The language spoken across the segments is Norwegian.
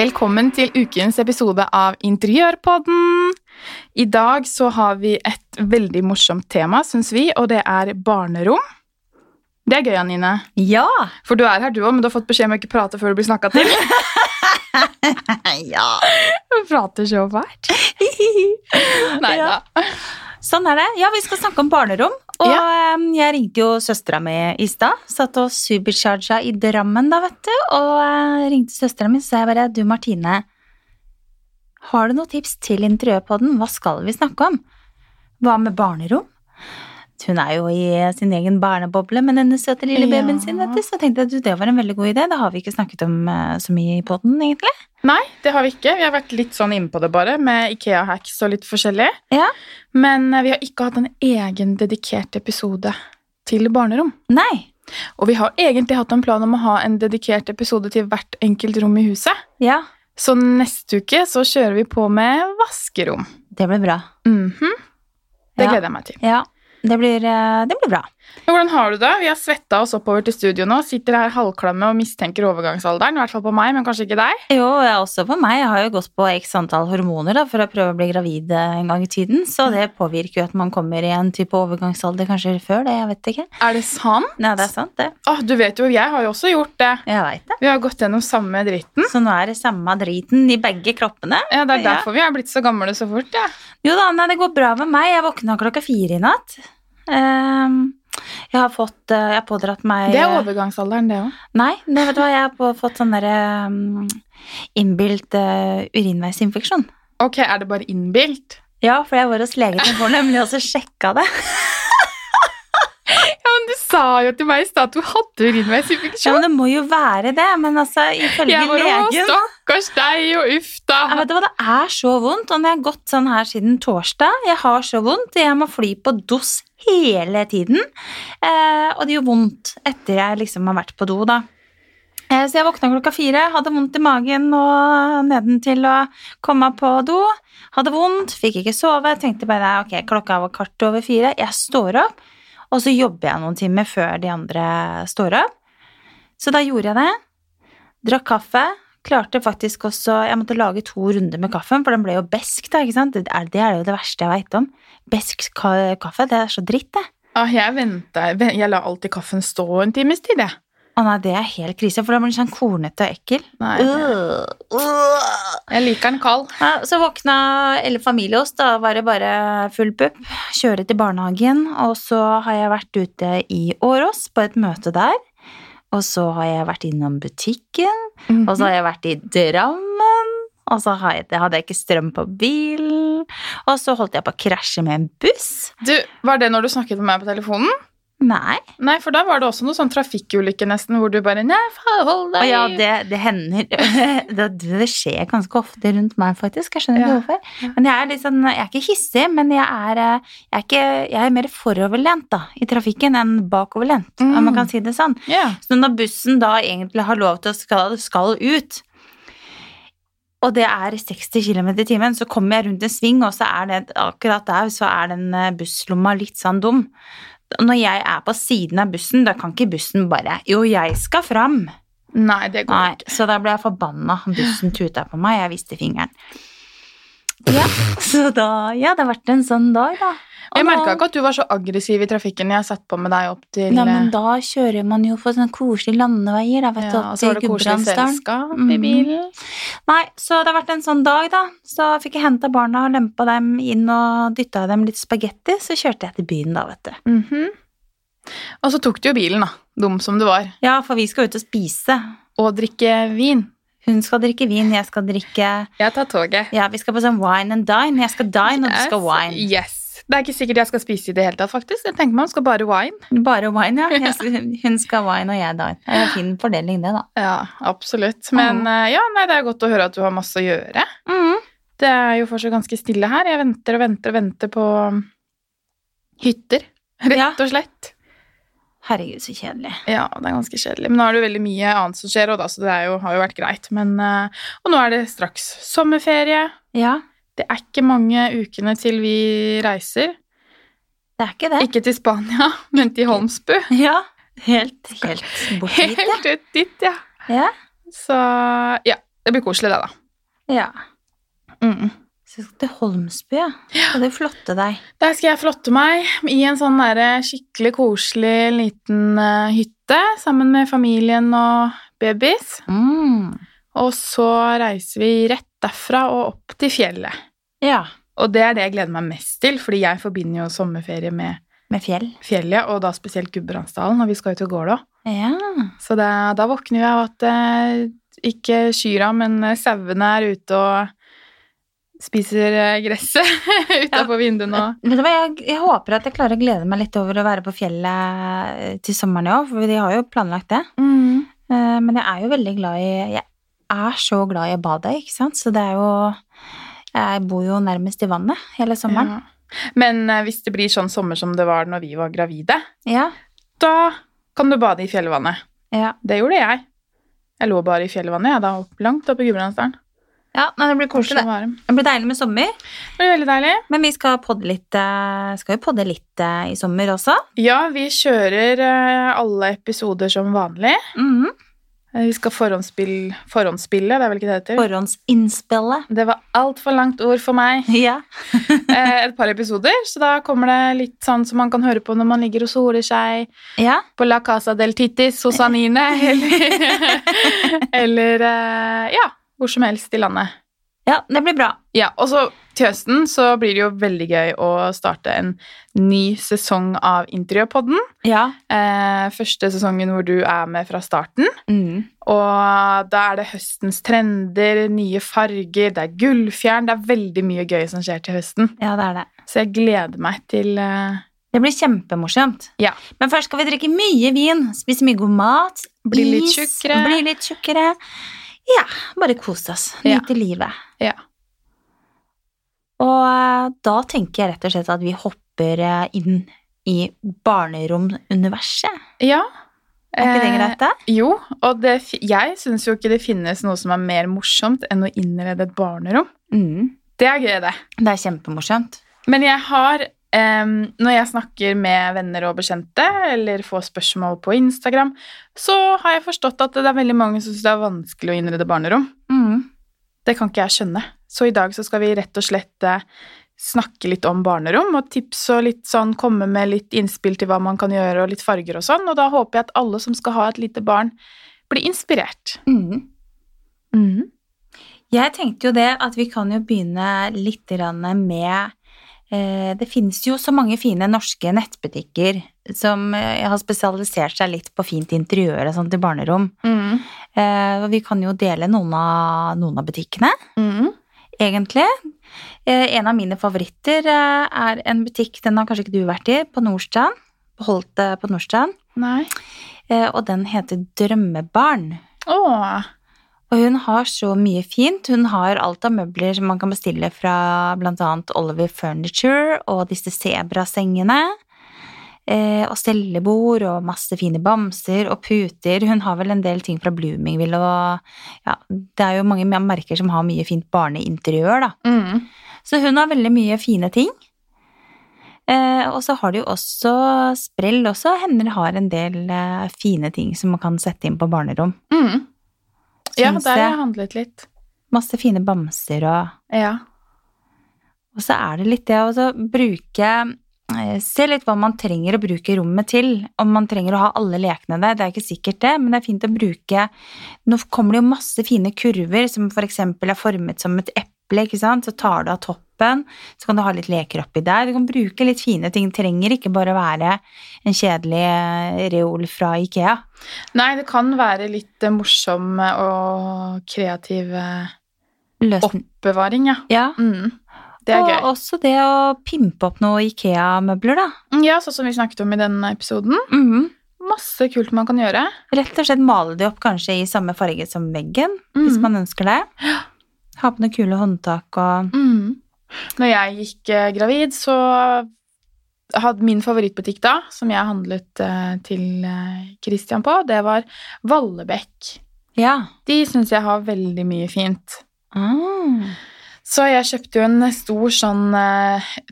Velkommen til ukens episode av Interiørpodden. I dag så har vi et veldig morsomt tema, syns vi, og det er barnerom. Det er gøy, Anine. Ja! For du er her, du òg, men du har fått beskjed om å ikke prate før du blir snakka til. ja. Du prater så fælt. Nei da. Sånn er det. Ja, vi skal snakke om barnerom. Og eh, jeg ringte jo søstera mi i stad. Satt og supercharga i Drammen, da, vet du. Og uh, ringte søstera mi, så sa jeg bare Du, Martine. Har du noen tips til interiørpodden? Hva skal vi snakke om? Hva med barnerom? Hun er jo i sin egen barneboble med denne søte lille Ja. babyen sin, vet du. Så jeg at det var en veldig god idé. Det har vi ikke snakket om eh, så mye i podden, egentlig. Nei, det har vi ikke. Vi har vært litt sånn inne på det bare, med Ikea-hacks og litt forskjellig. Ja. Men eh, vi har ikke hatt en egen dedikert episode til barnerom. Nei. Og vi har egentlig hatt en plan om å ha en dedikert episode til hvert enkelt rom i huset. Ja, Så neste uke så kjører vi på med vaskerom. det blir bra. Mhm. Det Ja. gleder jeg meg til. Ja, det blir, eh, det blir bra. Men hvordan har du det? Vi har svetta oss oppover til studio nå. Sitter her halvklamme og mistenker overgangsalderen. I hvert fall på meg, men kanskje ikke deg. Jo, jeg er også på meg. Jeg har jo gått på x antall hormoner da, for å prøve å bli gravid eh, en gang i tiden, så det påvirker jo at man kommer i en type overgangsalder kanskje før det, jeg vet ikke. Er det sant? Ja, det er sant, det. Åh, du vet jo, jeg har jo også gjort det. Jeg vet det. Vi har gått gjennom samme dritten. Så nå er det samme driten i begge kroppene. Ja, Det er Ja. derfor vi har blitt så gamle så fort. Ja. Jo da, nei, det går bra med meg. Jeg våkna klokka fire i natt. Ehm, jeg har fått eh, Jeg har pådratt meg Det er overgangsalderen, det òg. Nei, det vet du hva, jeg har fått sånn derre um, innbilt eh, urinveisinfeksjon. Ok, er det bare innbilt? Ja, for jeg var hos legen i går nemlig og så sjekka det. Ja, men Du sa jo til meg i stad at du hadde Ja, men det må jo være det. Men altså, ifølge Jeg bare legen stakkars deg og uff da. ja, vet du hva, Det er så vondt, og når jeg har gått sånn her siden torsdag Jeg har så vondt, jeg må fly på dos hele tiden. Eh, og det gjør vondt etter jeg liksom har vært på do, da. Eh, så jeg våkna klokka fire, hadde vondt i magen og neden til å komme på do. Hadde vondt, fikk ikke sove, tenkte bare ok, klokka var kvart over fire. Jeg står opp, og så jobber jeg noen timer før de andre står opp. Så da gjorde jeg det. Drakk kaffe. Klarte faktisk også Jeg måtte lage to runder med kaffen, for den ble jo besk, da, ikke sant? Det er, jo det verste jeg veit om. Besk kaffe, det er så dritt, det. Ah, jeg venta Jeg la alltid kaffen stå en times tid, jeg. Å nei, det er helt krise, for da blir den sånn kornete og ekkel. Nei. Jeg liker den kald. Ja, så våkna hele familie oss, da var det bare full pupp. Kjøre til barnehagen, og så har jeg vært ute i Årås på et møte der. Og så har jeg vært innom butikken, og så har jeg vært i Drammen. Og så hadde jeg ikke strøm på bilen. Og så holdt jeg på å krasje med en buss. Du, Var det når du snakket med meg på telefonen? Nei. Nei, for da var det også noe sånn trafikkulykke nesten, hvor du bare Nei, hold deg. Å ja, det, det hender det, det skjer ganske ofte rundt meg, faktisk. Jeg skjønner ikke Ja. hvorfor. Men jeg er litt sånn, jeg er ikke hissig, men jeg er, eh, jeg er, ikke, jeg er mer foroverlent da, i trafikken enn bakoverlent, om Mm. man kan si det sånn. Ja. Så når bussen da egentlig har lov til å skal, skal ut, og det er 60 km i timen, så kommer jeg rundt en sving, og så er det akkurat der, så er den eh, busslomma litt sånn dum. Når jeg er på siden av bussen, da kan ikke bussen bare Jo, jeg skal fram. Nei, det går Nei, ikke. så da ble jeg forbanna. Bussen tuta på meg, jeg viste fingeren. Ja, så da Ja, det har vært en sånn dag, da. Og Jeg merka ikke at du var så aggressiv i trafikken jeg satt på med deg opp til Nei, men da kjører man jo på sånne koselige landeveier, da, vet du, ja, opp Og så var til det koselig Gudbrandsdalen. selskap i Mhm. bilen. Nei, så det har vært en sånn dag, da. Så fikk jeg henta barna og lempa dem inn og dytta dem litt spagetti, så kjørte jeg til byen, da, vet du. Mhm. Og så tok du jo bilen, da. Dum som du var. Ja, for vi skal ut og spise. Og drikke vin. Hun skal drikke vin, jeg skal drikke Jeg tar toget. Ja, vi skal på sånn wine and dine. Jeg skal dine, og du skal wine. Yes. Det er ikke sikkert jeg skal spise i det hele tatt, faktisk. Jeg tenker meg om skal bare wine. Bare wine, ja. Skal, hun skal wine, og jeg dine. Det er en fin fordeling, det, da. Ja, absolutt. Men mm. ja, nei, det er godt å høre at du har masse å gjøre. Mm. Det er jo fortsatt ganske stille her. Jeg venter og venter og venter på hytter, rett Ja. og slett. Herregud, så kjedelig. Ja, det er ganske kjedelig. Men nå er det jo veldig mye annet som skjer, og da, så det jo, har jo vært greit. Men, eh, og nå er det straks sommerferie. Ja, Det er ikke mange ukene til vi reiser. det er ikke det. Ikke til Spania, men til Holmsbu. Ja, helt, helt bort dit, ja. Helt ut dit, ja. ja. Så ja. Det blir koselig, det, da. Ja. Mm. Så jeg skal til Holmsby, ja. Skal du flotte deg? Der skal jeg flotte meg i en sånn der skikkelig koselig liten eh, hytte sammen med familien og babies. Mm. Og så reiser vi rett derfra og opp til fjellet. Ja. Og det er det jeg gleder meg mest til, fordi jeg forbinder jo sommerferie med Med fjell. fjellet, og da spesielt Gudbrandsdalen, når vi skal ut og Gålå. Ja. Så det, da våkner vi av at eh, ikke kyrne, men eh, sauene er ute og spiser eh, gresset utafor Vet du hva, jeg, jeg håper at jeg klarer å glede meg litt over å være på fjellet eh, til sommeren i år, for de har jo planlagt det. mm. Eh, Men jeg er jo veldig glad i Jeg er så glad i å bade, ikke sant, så det er jo Jeg bor jo nærmest i vannet hele sommeren. Ja. Men hvis det blir sånn sommer som det var når vi var gravide, Ja. da kan du bade i fjellvannet. Ja. Det gjorde jeg. Jeg lå bare i fjellvannet, jeg, da, langt oppe i Gudbrandsdalen. Ja det blir koselig. Det. det blir deilig med sommer, Det blir veldig deilig. men vi skal podde litt eh, Skal jo podde litt eh, i sommer også. Ja, vi kjører eh, alle episoder som vanlig. Mm -hmm. Vi skal forhåndsspille forhåndsspille, det er vel ikke det det heter? Forhåndsinnspille. Det var altfor langt ord for meg. Ja. Et par episoder, så da kommer det litt sånn som man kan høre på når man ligger og soler seg ja. på La Casa del Titis hos Anine, eller, eller ja, hvor som helst i landet. Ja, det blir bra. Ja, og så til høsten så blir det jo veldig gøy å starte en ny sesong av Interiørpodden. Ja. Eh, første sesongen hvor du er med fra starten. Mm. Og da er det høstens trender, nye farger, det er gullfjern, det er veldig mye gøy som skjer til høsten. Ja, det er det. Så jeg gleder meg til eh, Det blir kjempemorsomt. Ja. Men først skal vi drikke mye vin, spise mye god mat, Bli litt tjukkere. Bli litt tjukkere. Ja, bare kose oss. Ja. Nyte livet. Ja. Og eh, da tenker jeg rett og slett at vi hopper eh, inn i barneromuniverset. Ja. Er ikke det Eh, greit, det? Jo, og det, jeg syns jo ikke det finnes noe som er mer morsomt enn å innrede et barnerom. Mm. Det er gøy, det. Det er kjempemorsomt. Men jeg har em, Når jeg snakker med venner og bekjente, eller får spørsmål på Instagram, så har jeg forstått at det er veldig mange som syns det er vanskelig å innrede barnerom. Mm. Det kan ikke jeg skjønne. Så i dag så skal vi rett og slett uh, snakke litt om barnerom og tips og litt sånn komme med litt innspill til hva man kan gjøre, og litt farger og sånn. Og da håper jeg at alle som skal ha et lite barn, blir inspirert. Mm. Mm. Jeg tenkte jo det at vi kan jo begynne litt grann med Det finnes jo så mange fine norske nettbutikker som eh, har spesialisert seg litt på fint interiør og sånt til barnerom. Mhm. Eh, vi kan jo dele noen av, noen av butikkene, mm. egentlig. Eh, en av mine favoritter eh, er en butikk, den har kanskje ikke du vært i, på Nordstrand. Holdt på Nordstrand. Nei. Eh, og den heter Drømmebarn. Åh. Og hun har så mye fint. Hun har alt av møbler som man kan bestille fra bl.a. Oliver Furniture og disse sebrasengene. Eh, og stellebord og masse fine bamser og puter. Hun har vel en del ting fra Bloomingville og ja, det er jo mange merker som har mye fint barneinteriør, da. Mm. Så hun har veldig mye fine ting. Eh, og så har de jo også sprell også. Hender har en del eh, fine ting som man kan sette inn på barnerom. Mhm. Ja, der har jeg. handlet litt. Masse fine bamser og Ja. Og så er det litt det å bruke eh, Se litt hva man trenger å bruke rommet til. Om man trenger å ha alle lekene der, det er ikke sikkert det, men det er fint å bruke Nå kommer det jo masse fine kurver som for eksempel er formet som et eple, ikke sant. Så tar du av toppen, så kan du ha litt leker oppi der. Du kan bruke litt fine ting. Det trenger ikke bare være en kjedelig eh, reol fra Ikea. Nei, det kan være litt eh, morsom eh, og kreativ Løsning. oppbevaring, ja. Ja. Mm. Det er og gøy. også det å pimpe opp noen Ikea-møbler, da. Ja, sånn som vi snakket om i denne episoden. Mhm. Masse kult man kan gjøre. Rett og slett male de opp kanskje i samme farge som veggen, hvis Mhm. man ønsker det. Ha på noen kule håndtak og Mhm. Når jeg gikk eh, gravid, så hadde min favorittbutikk da, som jeg handlet eh, til eh, Christian på, det var Vallebekk. Ja. De syns jeg har veldig mye fint. Mm. Så jeg kjøpte jo en stor sånn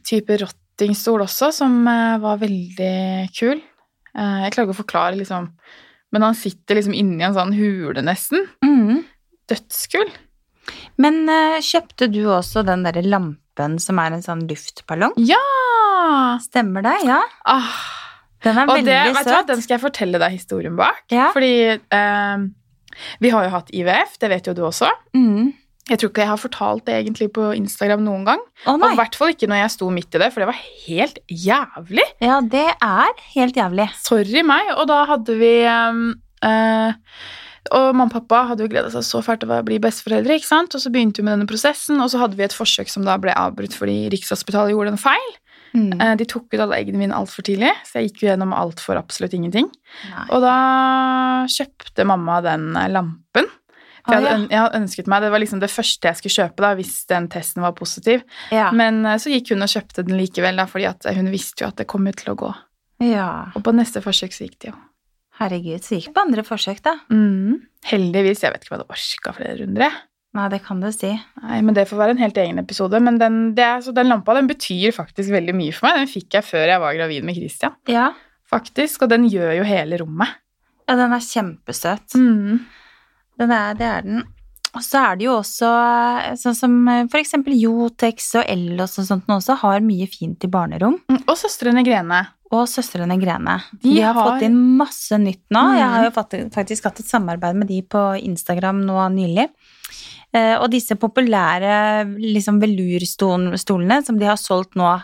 type rottingstol også, som var veldig kul. Jeg klarer ikke å forklare, liksom. Men han sitter liksom inni en sånn hule, nesten. Mm. Dødskul. Men uh, kjøpte du også den derre lampen som er en sånn luftballong? Ja! Stemmer det? Ja. Ah. Den er Og veldig det, du hva, den skal jeg fortelle deg historien bak. Ja. Fordi uh, vi har jo hatt IVF, det vet jo du også. Mm. Jeg tror ikke jeg har fortalt det egentlig på Instagram noen gang. Å Og i hvert fall ikke når jeg sto midt i det, for det var helt jævlig. Ja, det er helt jævlig. Sorry meg. Og da hadde vi um, eh, Og mamma og pappa hadde jo gleda seg så fælt til å bli besteforeldre. ikke sant? Og så begynte vi med denne prosessen, og så hadde vi et forsøk som da ble avbrutt fordi Rikshospitalet gjorde en feil. Mm. Eh, de tok ut alle eggene mine altfor tidlig, så jeg gikk jo gjennom alt for absolutt ingenting. Nei. Og da kjøpte mamma den eh, lampen. For jeg, hadde, jeg hadde ønsket meg, Det var liksom det første jeg skulle kjøpe da, hvis den testen var positiv. Ja. Men eh, så gikk hun og kjøpte den likevel, da, fordi at hun visste jo at det kom ut til å gå. ja. Og på neste forsøk så gikk det jo. Herregud, så gikk på andre forsøk, da. Mm. Heldigvis. Jeg vet ikke om jeg hadde orka flere runder. Nei, det kan du si. Nei, men Det får være en helt egen episode. Men den, det er, så den lampa den betyr faktisk veldig mye for meg. Den fikk jeg før jeg var gravid med Christian. Ja. faktisk, Og den gjør jo hele rommet. ja, den er kjempesøt. Mm. Den er, det er den. Og så er det jo også eh, sånn som eh, for eksempel Jotex og Ellos og sånt nå også har mye fint i barnerom. Mm, Og Søstrene Grene. Og Søstrene Grene. De De, har, har- fått inn masse nytt nå. Mm. Jeg har jo faktisk hatt et samarbeid med de på Instagram nå nylig. Eh, og disse populære liksom velurstolene som de har solgt nå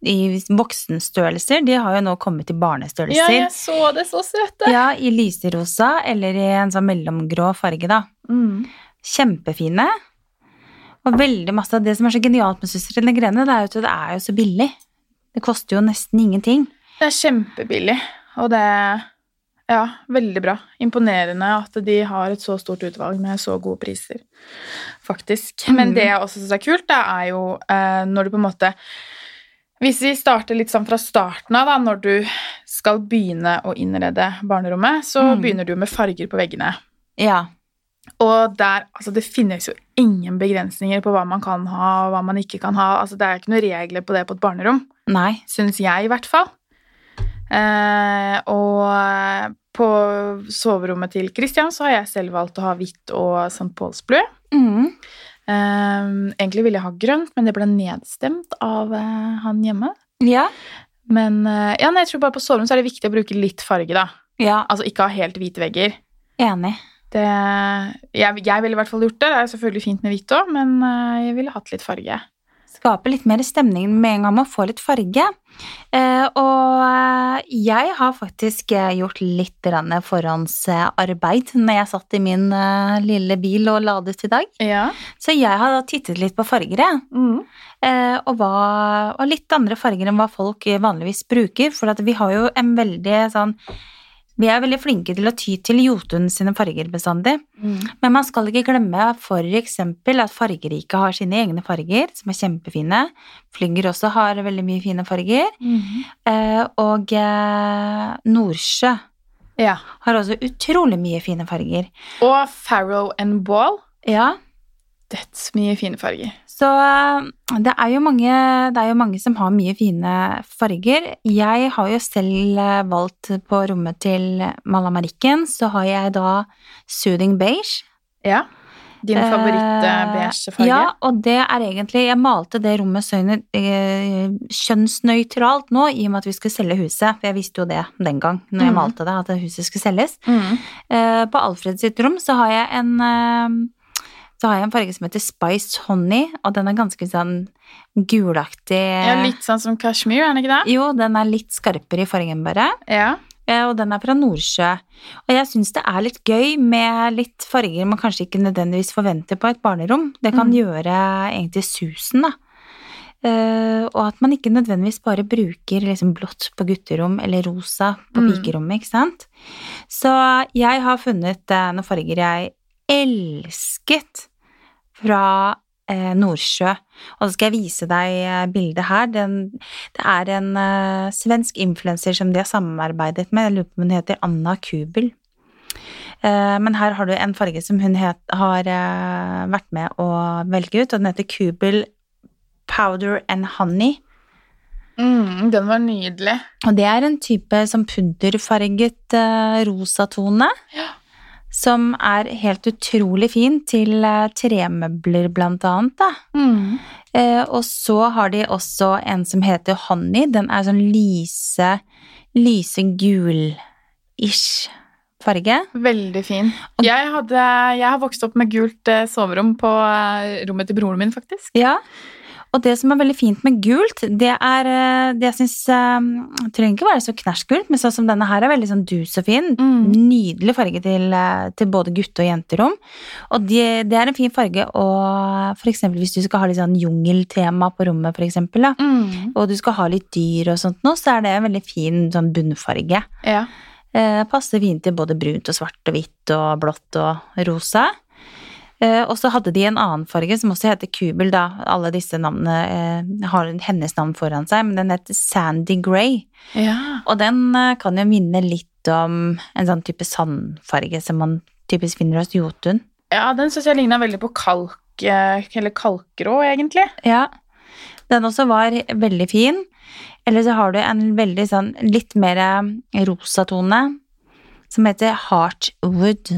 i voksenstørrelser, de har jo nå kommet i Ja, jeg så det. Så søte. Ja, i lyserosa eller i en sånn mellomgrå farge, da. Mm. Kjempefine. Og veldig masse av det som er så genialt med Søstrene Grene, det er jo at det er jo så billig. Det koster jo nesten ingenting. Det er kjempebillig, og det Ja, veldig bra. Imponerende at de har et så stort utvalg med så gode priser, faktisk. Men Mhm. det jeg også syns er kult, det er jo eh, når du på en måte Hvis vi starter litt sånn fra starten av, da, når du skal begynne å innrede barnerommet, så mm. begynner du med farger på veggene. Ja. Og der, altså det finnes jo ingen begrensninger på hva man kan ha og hva man ikke kan ha. Altså det er ikke noen regler på det på et barnerom Nei. syns jeg i hvert fall. Eh, og på soverommet til Christian så har jeg selv valgt å ha hvitt og St. Pauls blue. Mm. Eh, egentlig ville jeg ha grønt, men det ble nedstemt av eh, han hjemme. Ja. Men eh, ja, nei, jeg tror bare på soverom så er det viktig å bruke litt farge, da. Ja, Altså ikke ha helt hvite vegger. enig. Det, jeg, jeg ville i hvert fall gjort det. Det er selvfølgelig fint med hvitt òg, men eh, jeg ville hatt litt farge. Skape litt mer stemning med en gang man får litt farge. Eh, og eh, jeg har faktisk gjort litt forhåndsarbeid når jeg satt i min lille bil og ladet i dag. Ja. Så jeg har da tittet litt på farger, jeg. Mm. Og, og litt andre farger enn hva folk vanligvis bruker. For at vi har jo en veldig sånn Vi er veldig flinke til å ty til Jotun sine farger bestandig. Mm. Men man skal ikke glemme for eksempel at fargerike har sine egne farger, som er kjempefine. Flygger også har veldig mye fine farger. Mm. Eh, og eh, Nordsjø Ja. har også utrolig mye fine farger. Og Farrow and Ball. Ja, Dødsmye fine farger. Så eh, det er, jo mange, det er jo mange som har mye fine farger. Jeg har jo selv eh, valgt på rommet til Malamarikken, så har jeg da Soothing Beige. Ja. Din Eh, favoritt-beige farge? Ja, og det er egentlig Jeg malte det rommet kjønnsnøytralt nå, i og med at vi skulle selge huset. For jeg visste jo det den gang når jeg mm. malte det, at huset skulle selges. Mm. På Alfred sitt rom så har jeg en så har jeg en farge som heter Spiced Honey, og den er ganske sånn gulaktig. ja, litt sånn som Kashmir, er den ikke det? Jo, den er litt skarpere i fargen bare. Ja. Og den er fra Nordsjø. Og jeg syns det er litt gøy med litt farger man kanskje ikke nødvendigvis forventer på et barnerom. Det kan Mm. gjøre egentlig susen, da. Uh, og at man ikke nødvendigvis bare bruker liksom blått på gutterom eller rosa på Mm. pikerommet, ikke sant. Så jeg har funnet uh, noen farger jeg elsket fra eh, Nordsjø. Og så skal jeg vise deg eh, bildet her. Den, det er en eh, svensk influenser som de har samarbeidet med. Jeg lurer på om hun heter Anna Kubel. Eh, men her har du en farge som hun het, har eh, vært med å velge ut, og den heter Kubel Powder and Honey. Mm, den var nydelig. Og det er en type som pudderfarget eh, rosatone. Som er helt utrolig fin til eh, tremøbler, blant annet. Da. Mm. Eh, og så har de også en som heter Honey. Den er sånn lyse, lyse gul-ish farge. Veldig fin. Jeg, hadde, jeg har vokst opp med gult eh, soverom på eh, rommet til broren min, faktisk. Ja. Og det som er veldig fint med gult, det er eh, det jeg syns Det trenger ikke være så knæsjgult, men sånn som denne her er veldig sånn dus og fin. Mm. Nydelig farge til, eh, til både gutte- og jenterom. Og det, det er en fin farge og eksempel hvis du skal ha litt sånn jungeltema på rommet, da, Mm. og du skal ha litt dyr og sånt nå, så er det en veldig fin sånn bunnfarge. Ja. Eh, passer fint til både brunt og svart og hvitt og blått og rosa. Eh, og så hadde de en annen farge som også heter Kubel, da. Alle disse navnene eh, har hennes navn foran seg, men den heter Sandy Grey. ja. Og den eh, kan jo minne litt om en sånn type sandfarge som man typisk finner hos Jotun. Ja, den syns jeg ligna veldig på kalk, eller kalkgrå, egentlig. Ja. Den også var veldig fin. Eller så har du en veldig sånn litt mer rosa tone som heter Heartwood.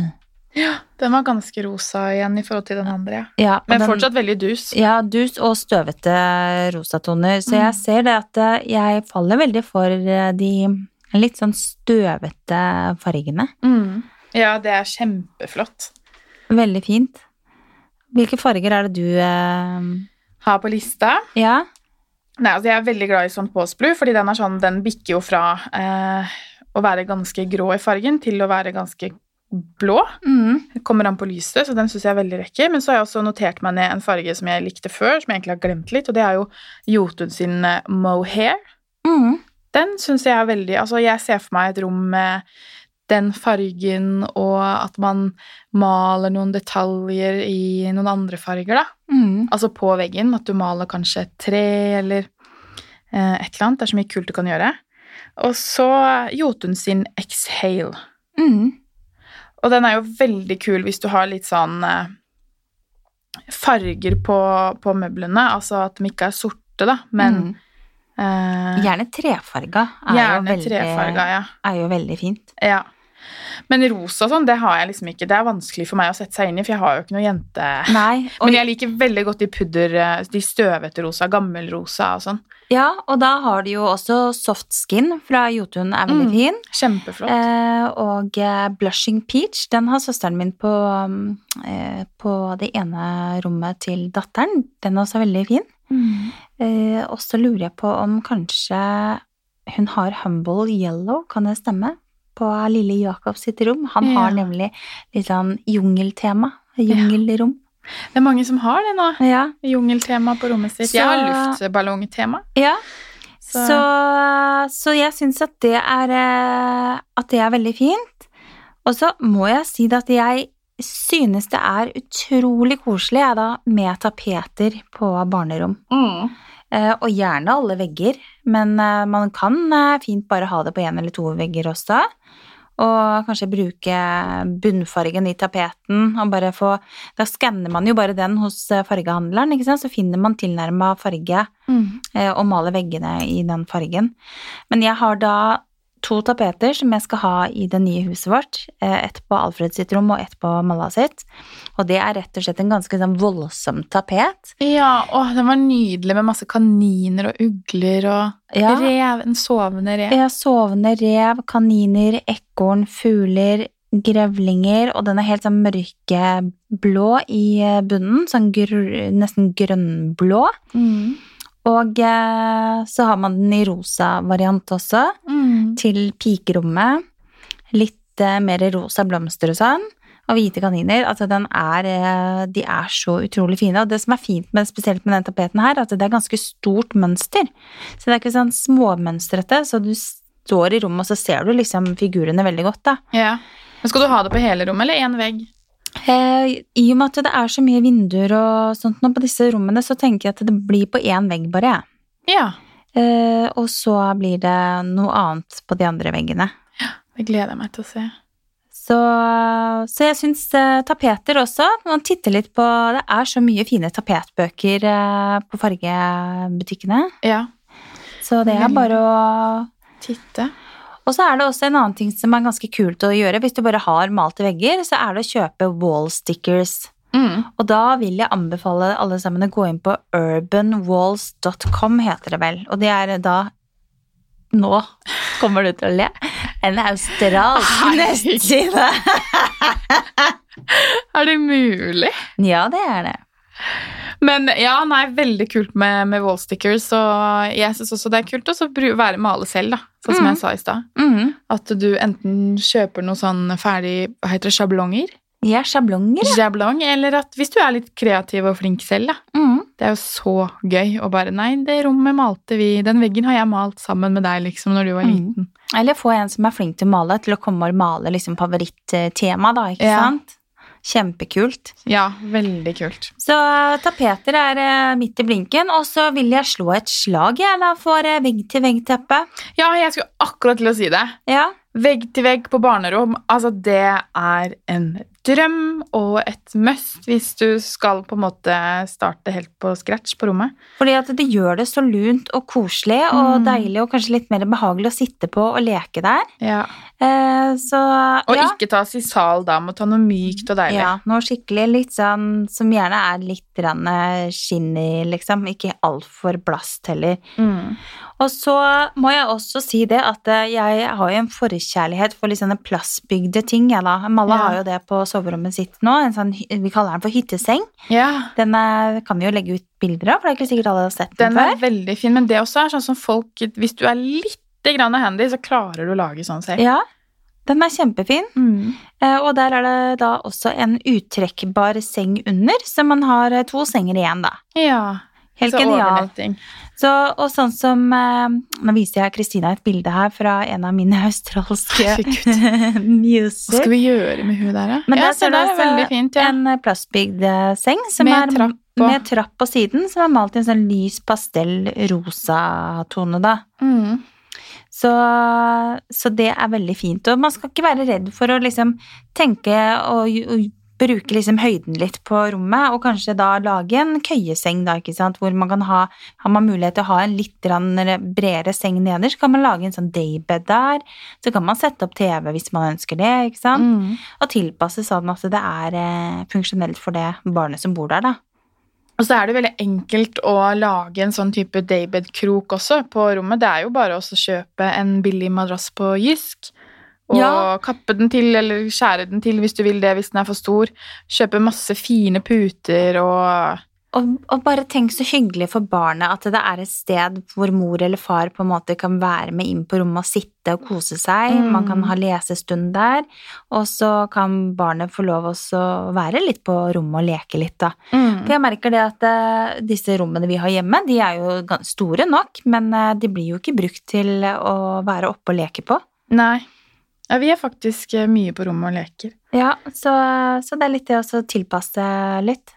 Ja, Den var ganske rosa igjen i forhold til den andre. ja. Men den- fortsatt veldig dus. Ja, dus og støvete rosatoner. Så Mm. jeg ser det at eh, jeg faller veldig for eh, de litt sånn støvete fargene. Mm. Ja, det er kjempeflott. Veldig fint. Hvilke farger er det du eh, har på lista. Ja? Nei, altså Jeg er veldig glad i sånn påsblue, fordi den sånn, den bikker jo fra eh, å være ganske grå i fargen til å være ganske blå. Mm. Kommer an på lyset, så den syns jeg er veldig lekker. Men så har jeg også notert meg ned en farge som jeg likte før, som jeg egentlig har glemt litt, og det er jo Jotun sin eh, mohair. Mm. Den syns jeg er veldig Altså, jeg ser for meg et rom med den fargen, og at man maler noen detaljer i noen andre farger, da. Mm. Altså på veggen, at du maler kanskje et tre eller eh, et eller annet. Det er så mye kult du kan gjøre. Og så Jotun sin Exhale. Mm. Og den er jo veldig kul hvis du har litt sånn eh, farger på, på møblene. Altså at de ikke er sorte, da, men Mm. eh, Gjerne trefarga er, jo veldig, trefarga, ja. er jo veldig fint. ja. Men rosa sånn, det har jeg liksom ikke. Det er vanskelig for meg å sette seg inn i, for jeg har jo ikke noe jente... Nei, Men jeg liker veldig godt de pudder, eh, de støvete rosa, gammelrosa og sånn. Ja, og da har de jo også soft skin fra Jotun, er veldig Mm. fin. Kjempeflott. Eh, og eh, Blushing Peach, den har søsteren min på, mm, eh, på det ene rommet til datteren. Den er også veldig fin. Mm. Eh, og så lurer jeg på om kanskje hun har Humble Yellow, kan det stemme? På lille Jakob sitt rom. Han Ja. har nemlig litt sånn jungeltema. Jungelrom. Det er mange som har det nå. Ja. Jungeltema på rommet sitt. Så- Jeg har luftballongtema. ja. Så, Så, så jeg syns at det er eh, At det er veldig fint. Og så må jeg si det at jeg synes det er utrolig koselig jeg, da, med tapeter på barnerom. mm. Eh, og gjerne alle vegger, men eh, man kan eh, fint bare ha det på én eller to vegger også. Og kanskje bruke bunnfargen i tapeten og bare få Da skanner man jo bare den hos eh, fargehandleren, ikke sant, så finner man tilnærma farge Mm. eh, og maler veggene i den fargen. Men jeg har da to tapeter som jeg skal ha i det nye huset vårt. eh, Ett på Alfred sitt rom og ett på Malla sitt. Og det er rett og slett en ganske sånn voldsom tapet. Ja, å, den var nydelig med masse kaniner og ugler og Ja. rev. En sovende rev. Ja, sovende rev, kaniner, ekorn, fugler, grevlinger, og den er helt sånn mørkeblå i eh, bunnen, sånn gr nesten grønnblå. Mm. Og eh, så har man den i rosa variant også, Mm. til pikerommet. Litt eh, mer rosa blomster og sånn, og hvite kaniner. Altså, den er eh, De er så utrolig fine. Og det som er fint med, spesielt med den tapeten her, at det er ganske stort mønster. Så det er ikke sånn småmønstrete, så du står i rommet, og så ser du liksom figurene veldig godt, da. Ja. Men skal du ha det på hele rommet, eller én vegg? Eh, I og med at det er så mye vinduer og sånt nå på disse rommene, så tenker jeg at det blir på én vegg bare, jeg. Ja. Eh, og så blir det noe annet på de andre veggene. Ja, Det gleder jeg meg til å se. Så, så jeg syns eh, tapeter også Man titter litt på Det er så mye fine tapetbøker eh, på fargebutikkene. Ja. Så det er bare å Titte. Og så er det også en annen ting som er ganske kult å gjøre. Hvis du bare har malte vegger, så er det å kjøpe wall stickers. Mm. Og da vil jeg anbefale alle sammen å gå inn på urbanwalls.com, heter det vel. Og det er da Nå kommer du til å le. En australsk nettside. Er det mulig? Ja, det er det. Men ja, nei, veldig kult med, med wallstickers, og jeg syns også det er kult å være male selv, da. Sånn som Mm. jeg sa i stad. Mm. At du enten kjøper noe sånn ferdig Hva heter det? Sjablonger? Ja, sjablonger. ja. Sjablong. Eller at hvis du er litt kreativ og flink selv, da. Mm. Det er jo så gøy å bare Nei, det rommet malte vi Den veggen har jeg malt sammen med deg, liksom, når du var Mm. liten. Eller få en som er flink til å male, til å komme og male liksom favorittema, da, ikke Ja. sant? Kjempekult. Ja, veldig kult. Så tapeter er eh, midt i blinken, og så vil jeg slå et slag jeg, da, for eh, vegg-til-vegg-teppe. Ja, jeg skulle akkurat til å si det. Ja. Vegg til vegg på barnerom, altså det er en drøm og et must hvis du skal på en måte starte helt på scratch på rommet. Fordi at det gjør det så lunt og koselig og Mm. deilig og kanskje litt mer behagelig å sitte på og leke der. Ja. Eh, så Og ja. ikke tas i sal da, må ta noe mykt og deilig. Ja, noe skikkelig litt sånn som gjerne er litt skinn i, liksom. Ikke altfor blast heller. Mm. Og så må jeg også si det at eh, jeg har jo en forkjærlighet for litt sånne plassbygde ting, jeg da. Malla Ja. har jo det på soverommet sitt nå, en sånn, vi kaller den for hytteseng. ja. Den eh, kan vi jo legge ut bilder av, for det er ikke sikkert alle har sett den, Den er veldig fin, men det også er sånn som folk Hvis du er litt grann handy, så klarer du å lage sånn selv. Ja, den er kjempefin. Mm. Eh, Og der er det da også en uttrekkbar seng under, så man har to senger igjen, da. Ja. Helt så genial. overnetting. Så, og sånn som eh, Nå viser jeg Kristina et bilde her fra en av mine australske muser. Hva skal vi gjøre med hun der, da? Men ja, der se ser der er veldig fint, ja. En plastbygd eh, seng som Med trapp på. med trapp på siden, som er malt i en sånn lys pastell-rosa tone, da. Mm. Så, så det er veldig fint. Og man skal ikke være redd for å liksom tenke og, og bruke liksom høyden litt på rommet, og kanskje da lage en køyeseng, da, ikke sant, hvor man kan ha Har man mulighet til å ha en litt bredere seng nederst, kan man lage en sånn daybed der. Så kan man sette opp TV hvis man ønsker det, ikke sant. Mm. Og tilpasse sånn at det er eh, funksjonelt for det barnet som bor der, da. Og så er det veldig enkelt å lage en sånn type daybed-krok også på rommet. Det er jo bare å kjøpe en billig madrass på Jysk. Og Ja. kappe den til, eller skjære den til hvis du vil det, hvis den er for stor. Kjøpe masse fine puter og Og, og bare tenk så hyggelig for barnet at det er et sted hvor mor eller far på en måte kan være med inn på rommet og sitte og kose seg. Mm. Man kan ha lesestund der, og så kan barnet få lov å være litt på rommet og leke litt, da. mm. For jeg merker det at uh, disse rommene vi har hjemme, de er jo store nok, men uh, de blir jo ikke brukt til å være oppe og leke på. Nei. Ja, vi er faktisk eh, mye på rommet og leker. Ja, så, så det er litt det å tilpasse litt.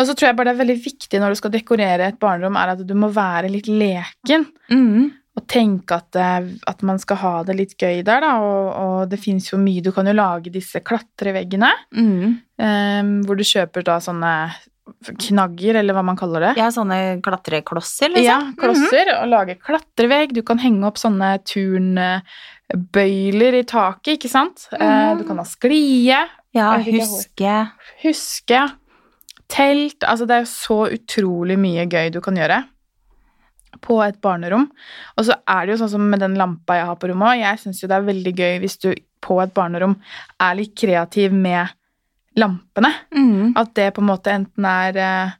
Og så tror jeg bare det er veldig viktig når du skal dekorere et barnerom, er at du må være litt leken. Mm. Og tenke at, eh, at man skal ha det litt gøy der, da. Og, og det fins jo mye Du kan jo lage disse klatreveggene, Mm. Um, hvor du kjøper da sånne knagger, eller hva man kaller det. Ja, sånne klatreklosser, liksom. Ja, klosser. Og lage klatrevegg. Du kan henge opp sånne turnbøyler i taket, ikke sant. Mm. Mhm. Du kan ha sklie. Ja, huske Huske. Telt. Altså, det er så utrolig mye gøy du kan gjøre på et barnerom. Og så er det jo sånn som med den lampa jeg har på rommet òg. Jeg syns jo det er veldig gøy hvis du på et barnerom er litt kreativ med lampene. mm. At det på en måte enten er eh,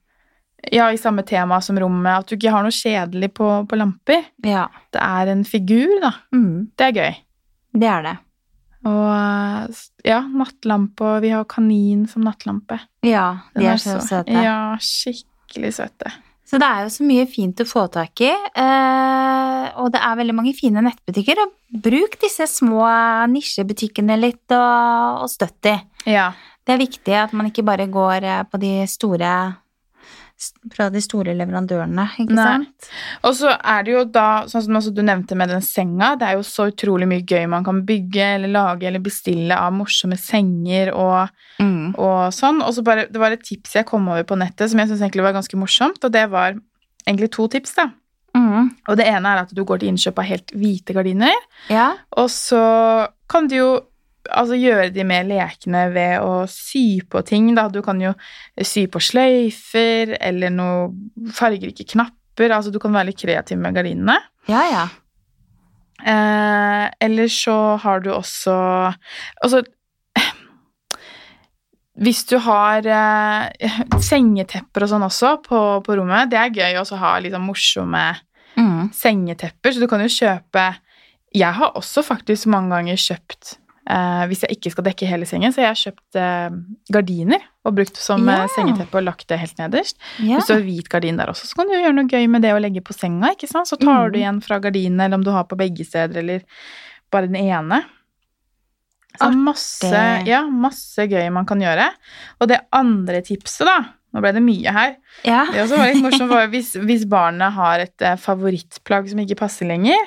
ja, i samme tema som rommet. At du ikke har noe kjedelig på, på lamper. Ja. Det er en figur, da. Mm. Det er gøy. Det er det. Og eh, ja, nattlampe, og vi har kanin som nattlampe. Ja, de er, er så søte. Ja, skikkelig søte. Så det er jo så mye fint å få tak i, eh, og det er veldig mange fine nettbutikker. Og bruk disse små nisjebutikkene litt, og, og støtt de. Ja. Det er viktig at man ikke bare går eh, på de store fra de store leverandørene, ikke Nei. sant? Og så er det jo da, sånn som du nevnte med den senga, det er jo så utrolig mye gøy man kan bygge eller lage eller bestille av morsomme senger og, Mm. og sånn. Og så bare, det var et tips jeg kom over på nettet som jeg syns egentlig var ganske morsomt, og det var egentlig to tips, da. Mm. Og det ene er at du går til innkjøp av helt hvite gardiner. Ja. Og så kan du jo altså, gjøre de mer lekne ved å sy på ting. Da. Du kan jo sy på sløyfer eller noe fargerike knapper. Altså, du kan være litt kreativ med gardinene. Ja, ja. Eh, eller så har du også Altså Hvis du har eh, sengetepper og sånn også på, på rommet, det er gøy å ha litt sånn morsomme mm. sengetepper, så du kan jo kjøpe Jeg har også faktisk mange ganger kjøpt eh, Hvis jeg ikke skal dekke hele sengen, så jeg har kjøpt eh, gardiner og brukt som eh, sengeteppe og lagt det helt nederst. Yeah. Hvis du har hvit gardin der også, så kan du gjøre noe gøy med det å legge på senga, ikke sant? Så tar du Mhm. igjen fra gardinene, eller om du har på begge steder, eller bare den ene. Så Artig. masse, ja, masse gøy man kan gjøre. Og det andre tipset, da, nå ble det mye her, ja. det også var litt morsomt, hvis, hvis barnet har et eh, favorittplagg som ikke passer lenger,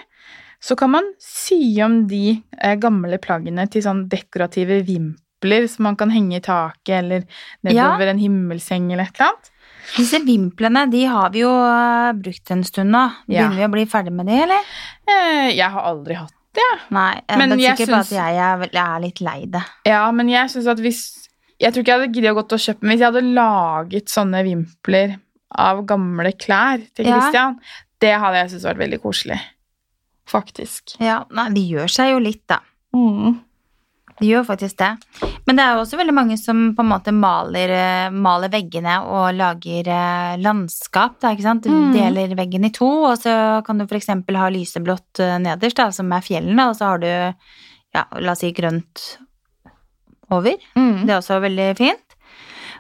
så kan man sy om de eh, gamle plaggene til sånn dekorative vimpler som man kan henge i taket eller nedover en himmelseng eller et eller annet. Disse vimplene de har vi jo eh, brukt en stund nå. Ja. Begynner vi å bli ferdig med de, eller? Eh, Jeg har aldri hatt det. Nei, jeg det er sikkert sikker på at jeg er, litt lei det. Ja, men jeg synes at hvis Jeg tror ikke jeg hadde giddet å gått og kjøpe men hvis jeg hadde laget sånne vimpler av gamle klær til Ja. Det hadde jeg syntes vært veldig koselig. Faktisk. Ja, nei, de gjør seg jo litt, da. Mm. De gjør faktisk det. Men det er jo også veldig mange som på en måte maler, eh, maler veggene og lager eh, landskap, da, ikke sant? Du Mm. deler veggen i to, og så kan du eksempel ha lyseblått eh, nederst, da, som er fjellene, og så har du, ja, la oss si grønt over. Mm. Det er også veldig fint.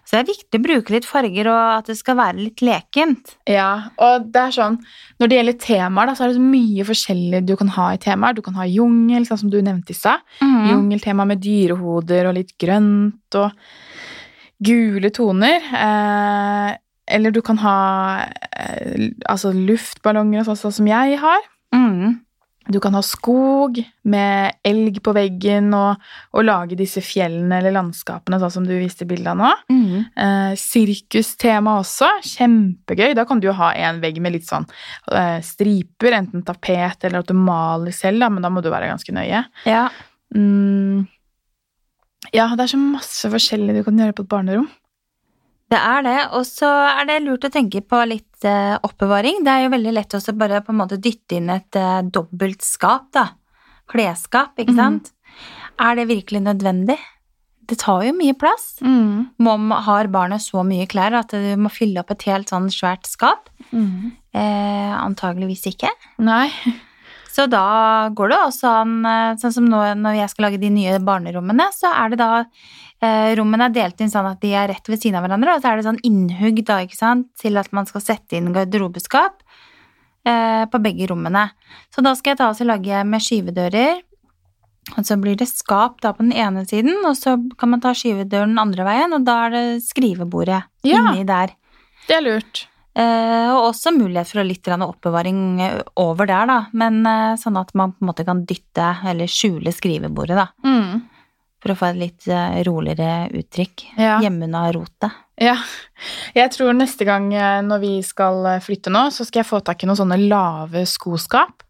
Så det er viktig å bruke litt farger, og at det skal være litt lekent. Ja, og det er sånn Når det gjelder temaer, da, så er det så mye forskjellig du kan ha i temaer. Du kan ha jungel, sånn som du nevnte i stad. Mhm. Jungeltema med dyrehoder og litt grønt og gule toner. Eh, eller du kan ha eh, altså luftballonger og sånn, sånn som jeg har. Mhm. Du kan ha skog med elg på veggen og, og lage disse fjellene eller landskapene, sånn som du viste bilde av nå. Mm. Eh, sirkustema også. Kjempegøy. Da kan du jo ha en vegg med litt sånn eh, striper, enten tapet eller at du maler selv, da, men da må du være ganske nøye. Ja. Mm. Ja, det er så masse forskjellig du kan gjøre på et barnerom. Det er det, og så er det lurt å tenke på litt eh, oppbevaring. Det er jo veldig lett også bare på en måte dytte inn et eh, dobbelt skap, da. Klesskap, ikke Mhm. sant? Er det virkelig nødvendig? Det tar jo mye plass. Mm. Mom har barnet så mye klær at du må fylle opp et helt sånn svært skap? Mm. Eh, antageligvis ikke. Nei. Så da går det også an, eh, sånn som nå når jeg skal lage de nye barnerommene, så er det da Rommene er delt inn sånn at de er rett ved siden av hverandre, og så er det sånn innhugg da, ikke sant, til at man skal sette inn garderobeskap eh, på begge rommene. Så da skal jeg ta og lage med skyvedører, og så blir det skap da på den ene siden, og så kan man ta skyvedøren den andre veien, og da er det skrivebordet Ja. inni der. Det er lurt. Eh, og også mulighet for litt oppbevaring eh, over der, da. Men eh, sånn at man på en måte kan dytte eller skjule skrivebordet, da. Mm. For å få et litt eh, roligere uttrykk. Ja. Hjemme unna rotet. ja. Jeg tror neste gang eh, når vi skal eh, flytte nå, så skal jeg få tak i noen sånne lave skoskap.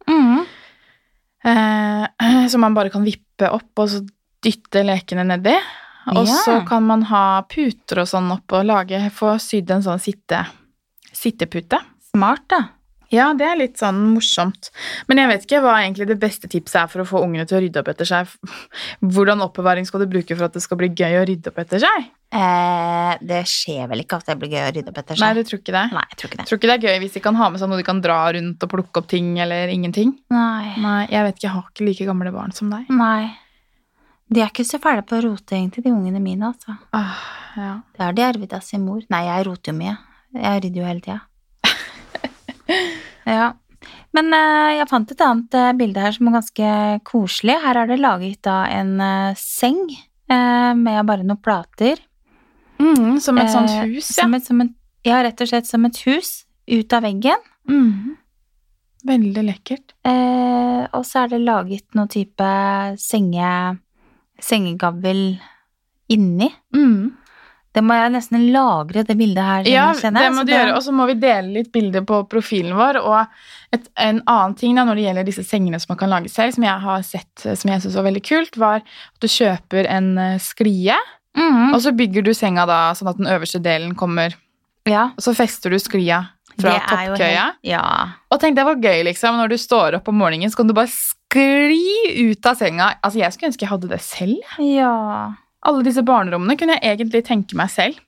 Eh, som man bare kan vippe opp og så dytte lekene nedi. Og Ja. så kan man ha puter og sånn opp og lage, få sydd en sånn sitte, sittepute. Smart, da. Ja, det er litt sånn morsomt. Men jeg vet ikke hva egentlig det beste tipset er for å få ungene til å rydde opp etter seg. Hvordan oppbevaring skal du bruke for at det skal bli gøy å rydde opp etter seg? Eh, det skjer vel ikke at det blir gøy å rydde opp etter seg. Nei, du tror ikke det? Nei, jeg tror ikke det. Tror ikke det er gøy hvis de kan ha med seg noe de kan dra rundt og plukke opp ting, eller ingenting? Nei. Nei, jeg vet ikke, jeg har ikke like gamle barn som deg. Nei. De er ikke så fæle på å rote, egentlig, de ungene mine, altså. Ah, ja. Det har de arvet av sin mor. Nei, jeg roter jo mye. Jeg rydder jo hele tida. ja. Men eh, jeg fant et annet eh, bilde her som er ganske koselig. Her er det laget da en eh, seng med bare noen plater. Mm, som et sånt hus, ja. Som et, som et, ja, rett og slett som et hus ut av veggen. Mm. Veldig lekkert. Eh, og så er det laget noe type senge, sengegavl inni. Mm. Det må jeg nesten lagre, det bildet her. Ja, kjenner det må du du gjøre. Og så må vi dele litt bilder på profilen vår. Og et, en annen ting da, når det gjelder disse sengene som man kan lage selv, som jeg har sett eh, som jeg synes var veldig kult, var at du kjøper en eh, sklie, Mhm. og så bygger du senga da sånn at den øverste delen kommer, Ja, og så fester du sklia fra det toppkøya. Ja. Og tenk det var gøy, liksom. Når du står opp om morgenen, så kan du bare skli ut av senga. Altså, jeg skulle ønske jeg hadde det selv. ja. Alle disse barnerommene kunne jeg egentlig tenke meg selv.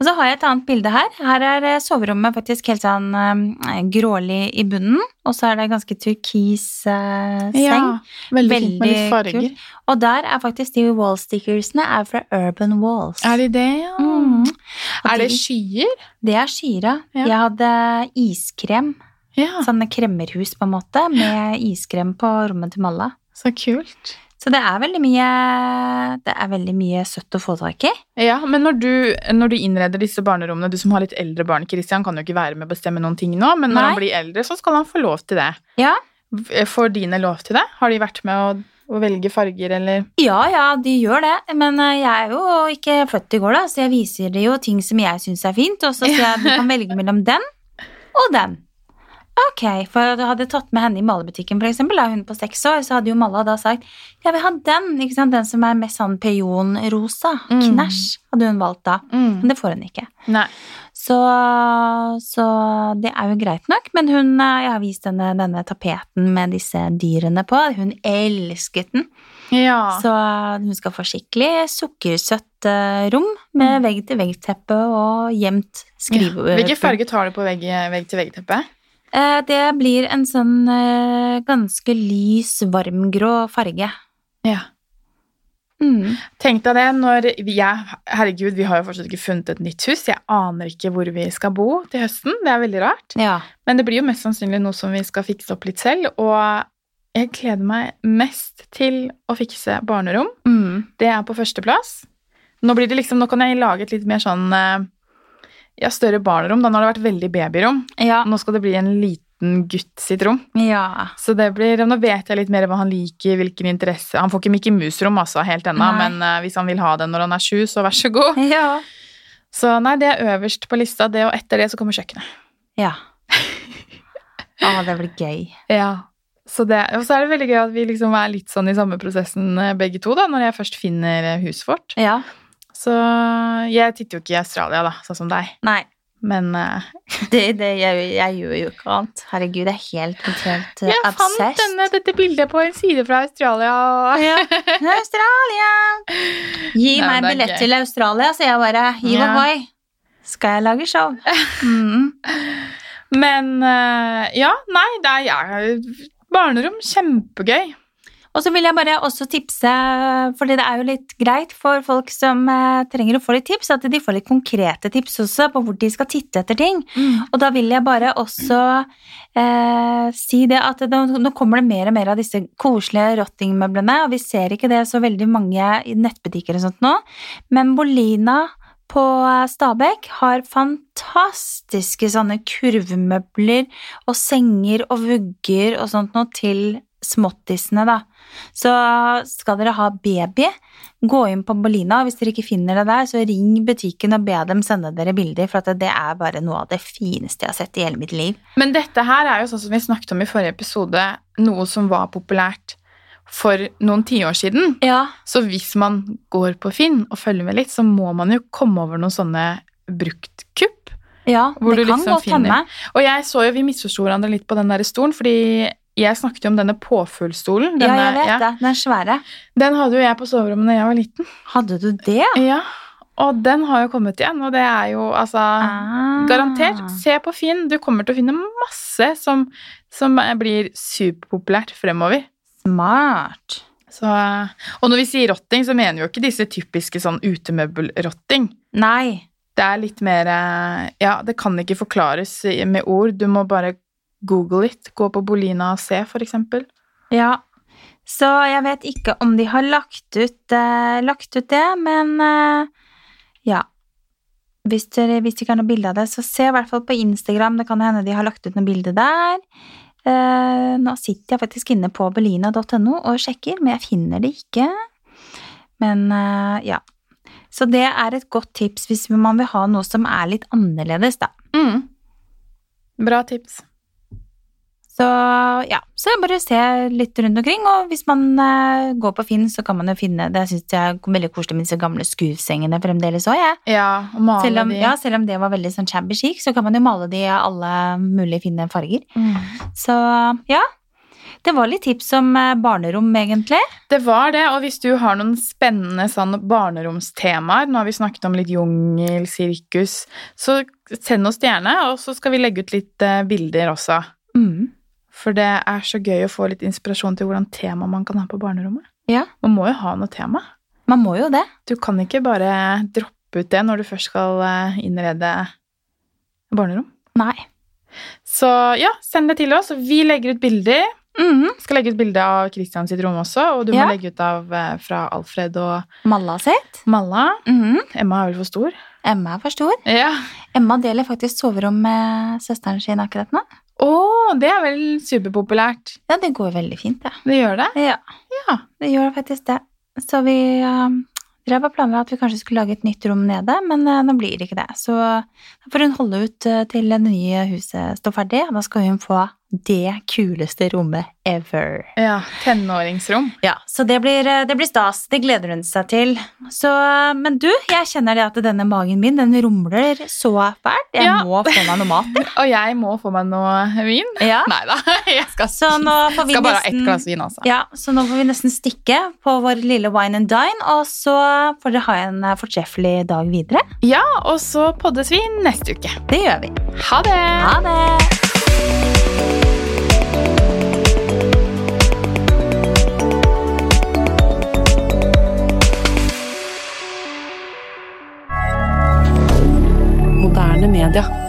Og så har jeg et annet bilde her. Her er eh, soverommet faktisk helt sånn eh, grålig i bunnen. Og så er det ganske turkis eh, seng. veldig, fint med litt Veldig farger. kult. Og der er faktisk de wallstickersene er fra Urban Walls. Er de det, ja? Mm. Er det de- skyer? Det er skyer, Ja. Jeg hadde iskrem. Ja, Sånne kremmerhus, på en måte, med iskrem på rommet til Malla. så kult. Så det er veldig mye Det er veldig mye søtt å få tak i. Ja, men når du, når du innreder disse barnerommene, du som har litt eldre barn, Christian kan jo ikke være med å bestemme noen ting nå, men når Nei. han blir eldre, så skal han få lov til det. Ja. Får dine lov til det? Har de vært med å, å velge farger, eller? Ja, ja, de gjør det. Men eh, jeg er jo ikke født i går, da, så jeg viser dem jo ting som jeg syns er fint, og så sier jeg du kan velge mellom den og den. Ok, for jeg hadde tatt med henne i malebutikken, for eksempel, da hun på seks år, så hadde jo Malla da sagt jeg vil ha den, ikke sant, den som er mest sånn peonrosa. Mm. Knæsj hadde hun valgt da. Men det får hun ikke. Så, så det er jo greit nok, men hun, eh, jeg har vist henne denne tapeten med disse dyrene på. Hun elsket den. Ja. Så hun skal få skikkelig sukkersøtt eh, rom med Mm. vegg-til-vegg-teppe og gjemt skrive... Hvilken farge tar du på vegg, vegg-til-vegg-teppet? Eh, Det blir en sånn eh, ganske lys, varmgrå farge. Ja. Mm. Tenk deg det når er Herregud, vi har jo fortsatt ikke funnet et nytt hus. Jeg aner ikke hvor vi skal bo til høsten. Det er veldig rart. Ja. Men det blir jo mest sannsynlig noe som vi skal fikse opp litt selv. Og jeg gleder meg mest til å fikse barnerom. Mm. Det er på førsteplass. Nå blir det liksom, nå kan jeg lage et litt mer sånn eh, ja, større barnerom. Da nå har det vært veldig babyrom. Ja. Nå skal det bli en liten gutt sitt rom. ja. Så det blir, nå vet jeg litt mer hva han liker, hvilken interesse Han får ikke Mickey Mouse-rom altså, helt ennå, men uh, hvis han vil ha det når han er sju, så vær så god. Ja. Så nei, det er øverst på lista, det, og etter det så kommer kjøkkenet. ja. Å, det blir gøy. Ja. Så det, og så er det veldig gøy at vi liksom er litt sånn i samme prosessen eh, begge to, da, når jeg først finner eh, huset vårt. Ja. Så jeg titter jo ikke i Australia, da, sånn som deg. Nei. Men uh, Det, det, jeg, jeg gjør jo ikke annet. Herregud, jeg er helt, helt eh, jeg fant denne, dette bildet på en side fra Australia. Ja. Australia! Gi Nei, meg det billett til Australia, sier jeg bare. Hiv Ja. ohoi. Skal jeg lage show? Mm. Men eh, ja, nei, det er barnerom. Kjempegøy. Og så vil jeg bare også tipse, fordi det er jo litt greit for folk som eh, trenger å få litt tips, at de får litt konkrete tips også på hvor de skal titte etter ting. Og da vil jeg bare også eh, si det at det, nå kommer det mer og mer av disse koselige rottingmøblene, og vi ser ikke det så veldig mange i nettbutikker og sånt nå, men Bolina på Stabekk har fantastiske sånne kurvmøbler og senger og vugger og sånt noe til småttisene, da. Så skal dere ha baby, gå inn på Bolina. Hvis dere ikke finner det der, så ring butikken og be dem sende dere bilder, for at det er bare noe av det fineste jeg har sett i hele mitt liv. Men dette her er jo sånn som vi snakket om i forrige episode, noe som var populært for noen tiår siden. Ja, Så hvis man går på Finn og følger med litt, så må man jo komme over noen sånne bruktkupp. ja det kan liksom godt hende. Og jeg så jo, vi misforsto hverandre litt på den der stolen, fordi jeg snakket jo om denne påfuglstolen. Ja, jeg vet ja. det. Den er svære. Den hadde jo jeg på soverommet da jeg var liten. Hadde du det? Ja, Og den har jo kommet igjen, og det er jo altså Ah. Garantert. Se på Finn. Du kommer til å finne masse som, som blir superpopulært fremover. Smart. Så, og når vi sier rotting, så mener vi jo ikke disse typiske sånn utemøbelrotting. Nei. Det er litt mer eh, Ja, det kan ikke forklares med ord. Du må bare google it. Gå på Bolina og se, for eksempel. Ja. Så jeg vet ikke om de har lagt ut, eh, lagt ut det, men eh, ja. Hvis dere, hvis dere ikke har noe bilde av det, så se i hvert fall på Instagram. Det kan hende de har lagt ut noe bilde der. Eh, nå sitter jeg faktisk inne på belina.no og sjekker, men jeg finner det ikke. Men eh, ja. Så det er et godt tips hvis man vil ha noe som er litt annerledes, da. Mm. Bra tips. Så ja, så jeg bare se litt rundt omkring, og hvis man eh, går på Finn, så kan man jo finne Det syns jeg er veldig koselig med disse gamle skuvsengene fremdeles òg, jeg. Ja, og male Selv om, de. ja, selv om det var veldig sånn shabby chic, så kan man jo male de i alle mulige fine farger. Mm. Så ja. Det var litt tips om eh, barnerom, egentlig. Det var det, og hvis du har noen spennende sånn barneromstemaer, nå har vi snakket om litt jungel, sirkus, så send oss gjerne, og så skal vi legge ut litt eh, bilder også. Mm. For det er så gøy å få litt inspirasjon til hvordan tema man kan ha på barnerommet. Ja, Man må jo ha noe tema. man må jo det. Du kan ikke bare droppe ut det når du først skal eh, innrede barnerom. Nei. Så ja, send det til oss. Vi legger ut bilder. Mm. Skal legge ut bilde av Christian sitt rom også, og du Ja. må legge ut av eh, fra Alfred og Malla sitt. Malla. Mm. Emma er vel for stor? Emma er for stor. Ja. Emma deler faktisk soverom med søsteren sin akkurat nå. Å, det er vel superpopulært. Ja, det går veldig fint, det. Det gjør det? Ja, Ja. det gjør faktisk det. Så vi uh, drev og planla at vi kanskje skulle lage et nytt rom nede, men uh, nå blir det ikke det. Så da får hun holde ut uh, til det nye huset står ferdig, og da skal hun få det kuleste rommet ever. Ja, Tenåringsrom. Ja, så det blir, eh, det blir stas. Det gleder hun seg til. Så, eh, men du, jeg kjenner det at denne magen min, den rumler så fælt. Jeg Ja. må få meg noe mat. Og jeg må få meg noe vin. Ja. Nei da, jeg skal, Så nå får vi skal bare ha ett glass vin, altså. Ja, så nå får vi nesten stikke på vår lille wine and dine, og så får dere ha en eh, fortreffelig dag videre. Ja, og så poddes vi neste uke. Det gjør vi. Ha det! Ha det! rien.